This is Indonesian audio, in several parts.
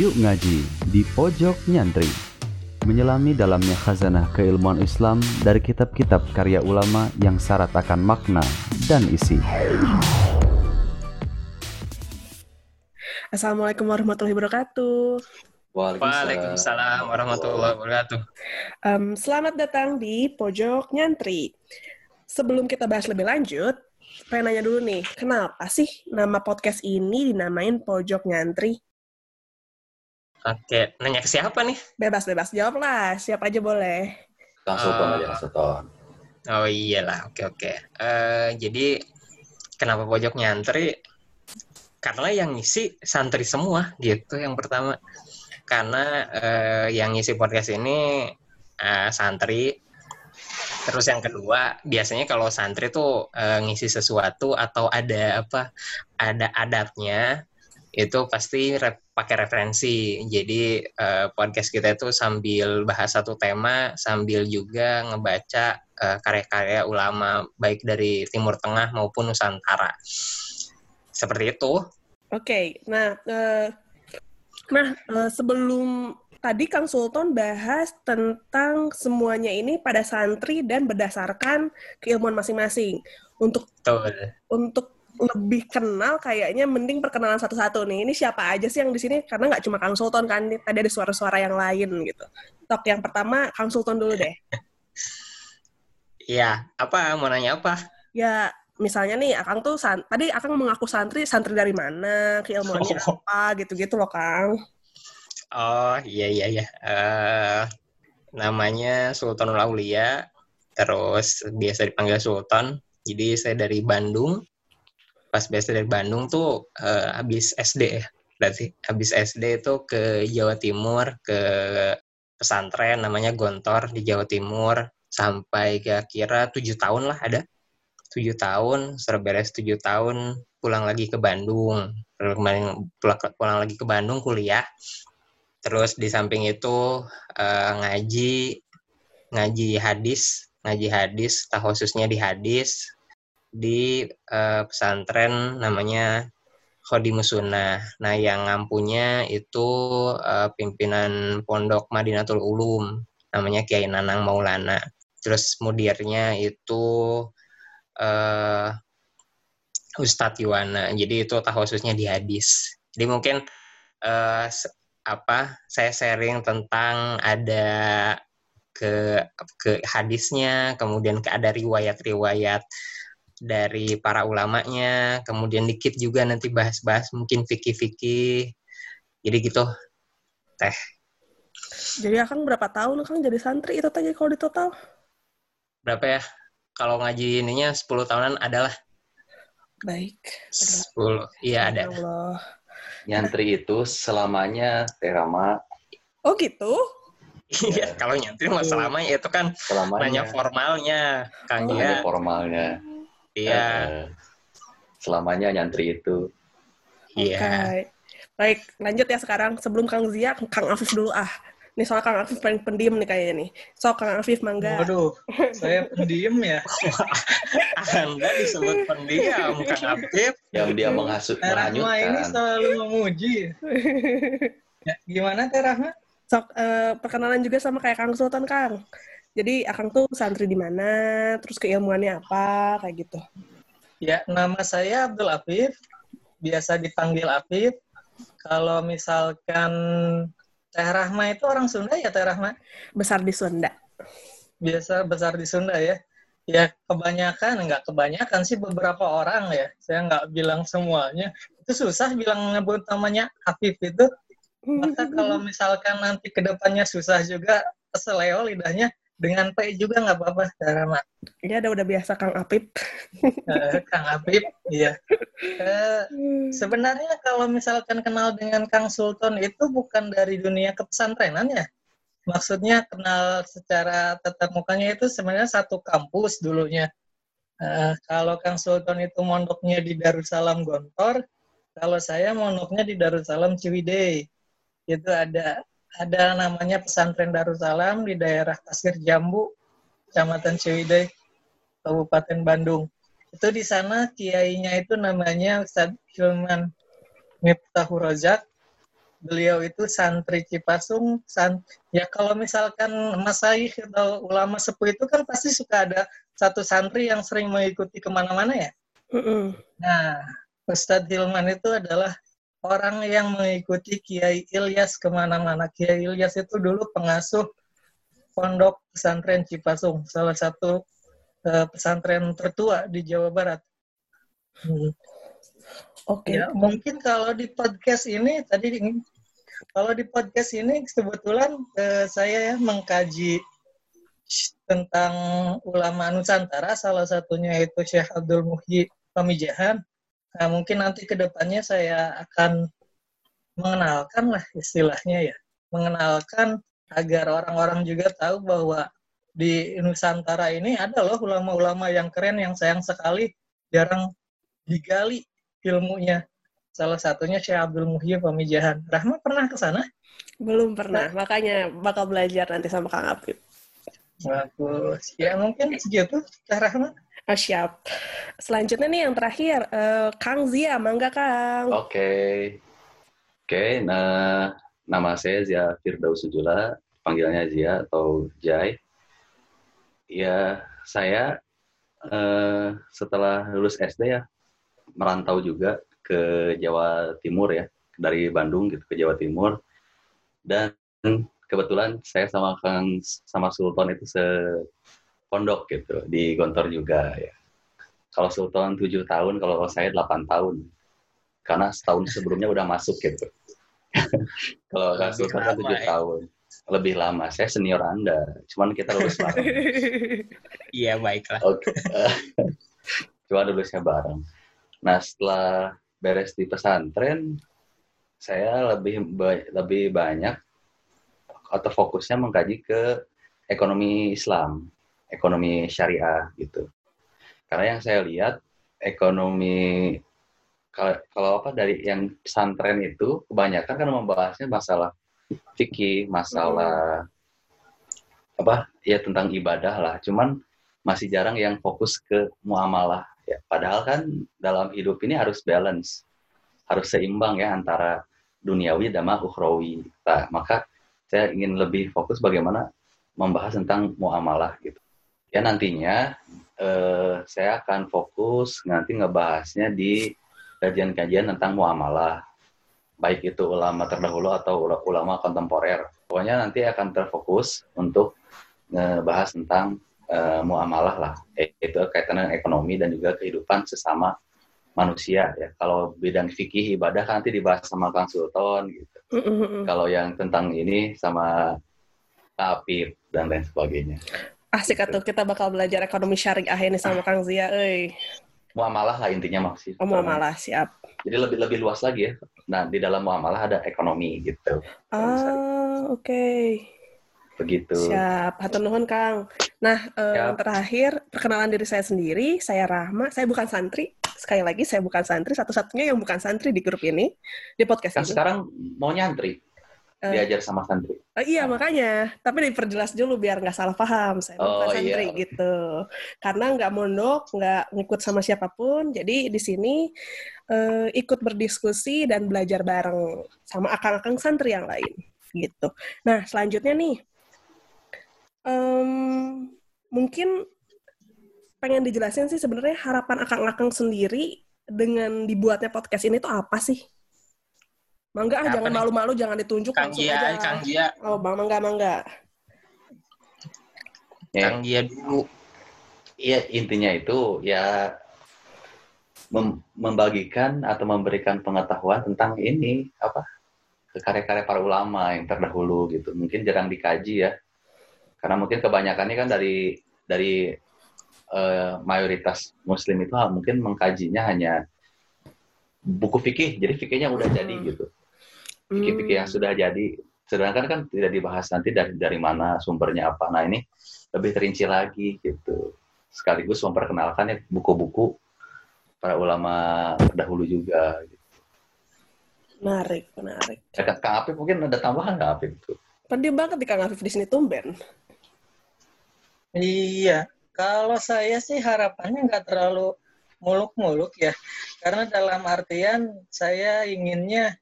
Yuk ngaji di pojok nyantri. Menyelami dalamnya khazanah keilmuan Islam dari kitab-kitab karya ulama yang syarat akan makna dan isi. Assalamualaikum warahmatullahi wabarakatuh. Waalaikumsalam warahmatullahi wabarakatuh. Um, selamat datang di Pojok Nyantri. Sebelum kita bahas lebih lanjut, pengen nanya dulu nih, kenapa sih nama podcast ini dinamain Pojok Nyantri? Oke, nanya ke siapa nih? Bebas-bebas jawab lah, siapa aja boleh. Kang Sultan Ah. aja, Kang Sultan. Oh iyalah, oke oke. Eh, jadi kenapa pojok nyantri? Karena yang ngisi santri semua gitu yang pertama. Karena eh, yang ngisi podcast ini eh, santri. Terus yang kedua, biasanya kalau santri tuh eh, ngisi sesuatu atau ada apa? Ada adatnya itu pasti re- pakai referensi. Jadi eh, podcast kita itu sambil bahas satu tema, sambil juga ngebaca eh, karya-karya ulama baik dari Timur Tengah maupun Nusantara. Seperti itu. Oke, nah, eh, nah sebelum tadi Kang Sultan bahas tentang semuanya ini pada santri dan berdasarkan keilmuan masing-masing. Untuk Betul. untuk lebih kenal kayaknya mending perkenalan satu-satu nih. Ini siapa aja sih yang di sini? Karena nggak cuma Kang Sultan kan, tadi ada suara-suara yang lain gitu. Tok yang pertama Kang Sultan dulu deh. Iya, apa mau nanya apa? Ya misalnya nih Akang tuh san- tadi Akang mengaku santri, santri dari mana, keilmuannya Oh. apa gitu-gitu loh Kang. Oh, iya iya iya. Eh, namanya Sultanul Aulia, terus biasa dipanggil Sultan. Jadi saya dari Bandung. Pas biasa dari Bandung tuh eh, habis SD ya. Berarti habis SD itu ke Jawa Timur, ke pesantren namanya Gontor di Jawa Timur sampai kira-kira tujuh tahun lah ada. Tujuh tahun, setelah beres tujuh tahun, pulang lagi ke Bandung. Pulang, pulang lagi ke Bandung kuliah. Terus di samping itu eh, ngaji, ngaji hadis, ngaji hadis, tak khususnya di hadis di eh, pesantren namanya Khodimus Sunnah. Nah, yang ngampunya itu eh, pimpinan Pondok Madinatul Ulum, namanya Kiai Nanang Maulana. Terus mudirnya itu eh, Ustadz Yuwana. Jadi itu tak khususnya di hadis. Jadi mungkin se- apa saya sharing tentang ada ke ke hadisnya, kemudian ke ada riwayat-riwayat dari para ulamanya, kemudian dikit juga nanti bahas-bahas mungkin fikih-fikih. Jadi gitu. Teh. Jadi Akang berapa tahun Akang jadi santri itu tadi kalau di total? Berapa ya? Kalau ngaji ininya 10 tahunan adalah Baik. 10. Iya ada. Allah. Nyantri itu selamanya Terama Oh gitu? Iya, kalau nyantri mah selamanya itu kan selamanya nanya formalnya, Kang Oh, ya. formalnya. Iya, Eh, selamanya nyantri itu. iya. Oke. Baik, lanjut ya sekarang. Sebelum Kang Zia, Kang Afif dulu ah. Nih soal Kang Afif paling pendiam nih kayaknya nih. So, Kang Afif, mangga. Waduh, saya pendiam ya. Anda disebut pendiam, Kang Afif. Yang dia menghasut Rahma ini selalu memuji. Ya, gimana Teh Rahma? Sok, eh, perkenalan juga sama kayak Kang Sultan, Kang. Jadi, Akang tuh santri di mana, terus keilmuannya apa, kayak gitu. Ya, nama saya Abdul Afif. Biasa dipanggil Afif. Kalau misalkan Teh Rahma itu orang Sunda ya Teh Rahma? Besar di Sunda. Biasa besar di Sunda ya. Ya kebanyakan, nggak kebanyakan sih beberapa orang ya. Saya nggak bilang semuanya. Itu susah bilang nyebut namanya Afif itu. Maka kalau misalkan nanti ke depannya susah juga, seleo lidahnya, dengan P juga nggak apa-apa, Teh Rahma. Ya, udah, udah biasa Kang Apip. Eh, Kang Habib, iya. Eh, sebenarnya kalau misalkan kenal dengan Kang Sultan itu bukan dari dunia kepesantrenan ya. Maksudnya kenal secara tatap mukanya itu sebenarnya satu kampus dulunya. Eh, kalau Kang Sultan itu mondoknya di Darussalam Gontor, kalau saya mondoknya di Darussalam Ciwidey. Itu ada ada namanya pesantren Darussalam di daerah Pasir Jambu, Kecamatan Ciwidey, Kabupaten Bandung. Itu di sana kiainya itu namanya Ustadz Hilman Miftahur Razak. Beliau itu santri Cipasung. san- ya kalau misalkan masaih atau ulama sepuh itu kan pasti suka ada satu santri yang sering mengikuti ke mana-mana ya. Mm-mm. Nah, Ustadz Hilman itu adalah orang yang mengikuti Kiai Ilyas ke mana-mana. Kiai Ilyas itu dulu pengasuh pondok pesantren Cipasung, salah satu eh, pesantren tertua di Jawa Barat. Hmm. Oke. Ya, mungkin kalau di podcast ini tadi di- kalau di podcast ini kebetulan eh, saya ya mengkaji tentang ulama Nusantara, salah satunya itu Syekh Abdul Muhyi Pamijahan. Nah, mungkin nanti ke depannya saya akan mengenalkan lah istilahnya ya, mengenalkan agar orang-orang juga tahu bahwa di Nusantara ini ada loh ulama-ulama yang keren yang sayang sekali jarang digali ilmunya. Salah satunya Syekh Abdul Muhyi Pamijahan. Rahma pernah ke sana? Belum pernah, makanya bakal belajar nanti sama Kang Apip. Bagus. Ya mungkin segitu, Kak Rahma. Oh, siap. Selanjutnya nih yang terakhir, eh, Kang Zia, mangga Kang. Oke. Oke, nah nama saya Zia Firdaus Sujula, panggilannya Zia atau Jai. Ya, saya eh, setelah lulus SD ya merantau juga ke Jawa Timur ya, dari Bandung gitu ke Jawa Timur. Dan kebetulan saya sama Kang sama Sultan itu sepondok gitu di Gontor juga ya. Kalau Sultan 7 tahun, kalau saya 8 tahun karena setahun sebelumnya udah masuk gitu. Kalau Lebih Sultan kan tujuh ya. tahun, lebih lama. Saya senior Anda, cuman kita lulus bareng. Iya, baiklah. Oke, cuma lulusnya bareng. Nah setelah beres di pesantren, saya lebih lebih banyak atau fokusnya mengkaji ke ekonomi Islam, ekonomi syariah gitu. Karena yang saya lihat ekonomi kalau, apa dari yang pesantren itu kebanyakan kan membahasnya masalah fikih, masalah apa ya tentang ibadah lah. Cuman masih jarang yang fokus ke muamalah ya. Padahal kan dalam hidup ini harus balance, harus seimbang ya antara duniawi dan ukhrawi. Nah, maka saya ingin lebih fokus bagaimana membahas tentang muamalah gitu. Ya nantinya eh, saya akan fokus nanti ngebahasnya di kajian-kajian tentang muamalah, baik itu ulama terdahulu atau ula- ulama kontemporer. Pokoknya nanti akan terfokus untuk ngebahas tentang eh, muamalah lah, Eh, itu kaitan dengan ekonomi dan juga kehidupan sesama manusia ya. Kalau bidang fikih ibadah kan nanti dibahas sama Kang Sultan gitu. Mm-mm. Kalau yang tentang ini sama Apip dan lain sebagainya. Asik atuh kita bakal belajar ekonomi syariah ini sama Kang Zia, euy. Muamalah lah intinya maksud. Oh, malah siap. Jadi lebih lebih luas lagi ya. Nah di dalam muamalah ada ekonomi gitu. Ah, oke. Begitu. Siap. Hatur nuhun, Kang. Nah, eh, Siap. terakhir perkenalan diri saya sendiri. Saya Rahma. Saya bukan santri. Sekali lagi, saya bukan santri. Satu-satunya yang bukan santri di grup ini, di podcast Kan ini. sekarang mau nyantri, Eh. diajar sama santri. Eh, iya, makanya. Tapi diperjelas dulu biar nggak salah paham. Saya bukan Oh, santri iya. gitu. Karena nggak mondok, nggak ngikut sama siapa pun. Jadi di sini eh, ikut berdiskusi dan belajar bareng sama akang-akang santri yang lain. Gitu. Nah, selanjutnya nih. em, mungkin pengen dijelasin sih sebenarnya harapan akang-akang sendiri dengan dibuatnya podcast ini tuh apa sih? Mangga ah, jangan malu-malu, jangan ditunjuk Kang langsung Gia, aja. Kang Gia, Oh, bang, mangga, mangga. Ya, Kang Gia dulu. Iya intinya itu ya mem- membagikan atau memberikan pengetahuan tentang ini apa ke karya-karya para ulama yang terdahulu gitu. Mungkin jarang dikaji ya. Karena mungkin kebanyakannya kan dari dari eh, mayoritas muslim itu ha- mungkin mengkajinya hanya buku fikih. Jadi fikihnya udah jadi gitu. Fikih-fikih yang Hmm. sudah jadi. Sedangkan kan tidak dibahas nanti dari dari mana sumbernya apa. Nah ini lebih terinci lagi gitu. Sekaligus memperkenalkan ya buku-buku para ulama terdahulu juga. Gitu. Menarik, menarik. Ya, Kang- Kang Apip mungkin ada tambahan nggak Apip tuh? Pendiam banget di Kang Afif di sini tumben. Iya, kalau saya sih harapannya nggak terlalu muluk-muluk ya. Karena dalam artian saya inginnya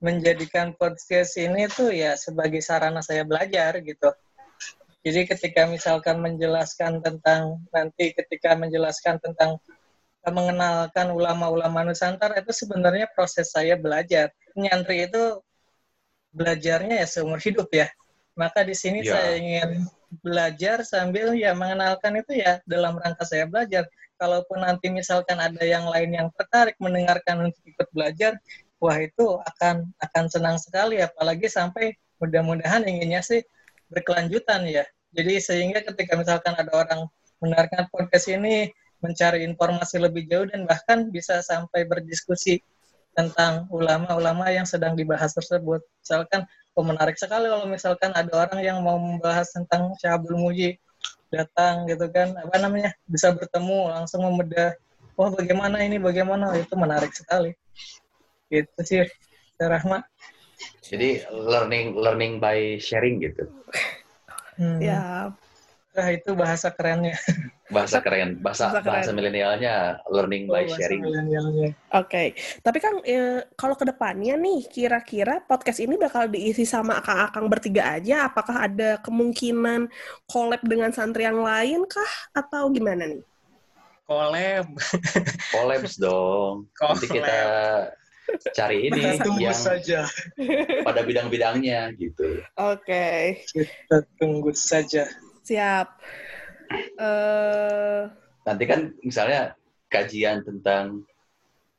menjadikan podcast ini tuh ya sebagai sarana saya belajar gitu. Jadi ketika misalkan menjelaskan tentang nanti ketika menjelaskan tentang mengenalkan ulama-ulama Nusantara itu sebenarnya proses saya belajar. Nyantri itu belajarnya ya seumur hidup ya. Maka di sini Ya. saya ingin belajar sambil ya mengenalkan itu ya dalam rangka saya belajar. Kalaupun nanti misalkan ada yang lain yang tertarik mendengarkan untuk ikut belajar, wah itu akan akan senang sekali apalagi sampai mudah-mudahan inginnya sih berkelanjutan ya. Jadi sehingga ketika misalkan ada orang mendengarkan podcast ini mencari informasi lebih jauh dan bahkan bisa sampai berdiskusi tentang ulama-ulama yang sedang dibahas tersebut. Misalkan, oh menarik sekali kalau misalkan ada orang yang mau membahas tentang Syabul Muji datang gitu kan, apa namanya, bisa bertemu langsung membedah, wah bagaimana ini, bagaimana, itu menarik sekali. Gitu sih, Rahma. Jadi learning learning by sharing gitu. Hmm. Ya, Nah, itu bahasa kerennya. Bahasa keren, bahasa Bahasa keren. bahasa milenialnya learning by Oh, bahasa sharing. Oke, tapi Kang, eh, kalau ke depannya nih, kira-kira podcast ini bakal diisi sama akang-akang bertiga aja? Apakah ada kemungkinan collab dengan santri yang lain kah? Atau gimana nih? Collab. Collabs dong. Nanti kita cari ini Tunggu yang saja. pada bidang-bidangnya gitu. Oke, Kita tunggu saja. Siap. Eh, Nanti kan misalnya kajian tentang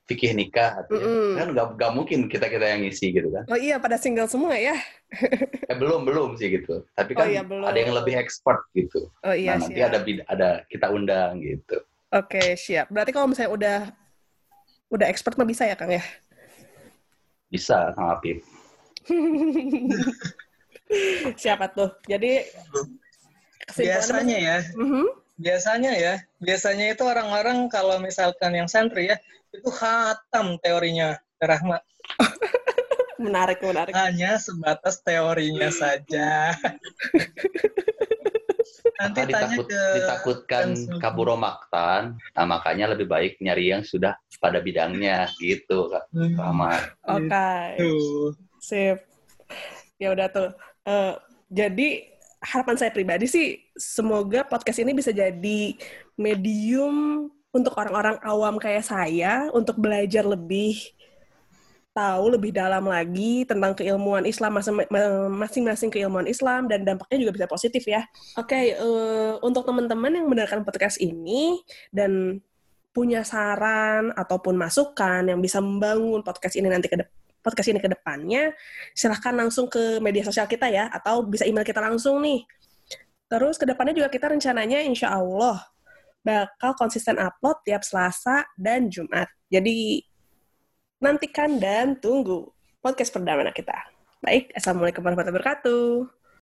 fikih nikah artinya, Mm-mm. kan nggak nggak mungkin kita kita yang ngisi gitu kan. oh iya, pada single semua ya? Eh belum belum sih gitu. Tapi Oh kan iya, belum. ada yang lebih expert gitu. Oh iya, nah nanti siap. ada bid- ada kita undang gitu. Oke, siap. Berarti kalau misalnya udah udah expert mah bisa ya, Kang ya? Bisa sama Apip. Siapa tuh? Jadi Biasanya ya, Mhm. biasanya ya, biasanya itu orang-orang kalau misalkan yang santri ya, itu hatam teorinya, Rahmat. menarik, menarik. Hanya sebatas teorinya saja. Nanti Maka tanya ditakut, ke ditakutkan konsultan. kaburo maktan, nah makanya lebih baik nyari yang sudah pada bidangnya gitu, Kak Hmm, Rahmat. Oke. tuh. Sip. Ya udah tuh. Eh, jadi harapan saya pribadi sih semoga podcast ini bisa jadi medium untuk orang-orang awam kayak saya untuk belajar lebih tahu lebih dalam lagi tentang keilmuan Islam masing- masing-masing keilmuan Islam dan dampaknya juga bisa positif ya. Oke, eh, untuk teman-teman yang mendengarkan podcast ini dan punya saran ataupun masukan yang bisa membangun podcast ini nanti ke depan podcast ini ke depannya, silahkan langsung ke media sosial kita ya, atau bisa email kita langsung nih. Terus ke depannya juga kita rencananya insya Allah bakal konsisten upload tiap Selasa dan Jumat. Jadi nantikan dan tunggu podcast perdana kita. Baik, Assalamualaikum warahmatullahi wabarakatuh.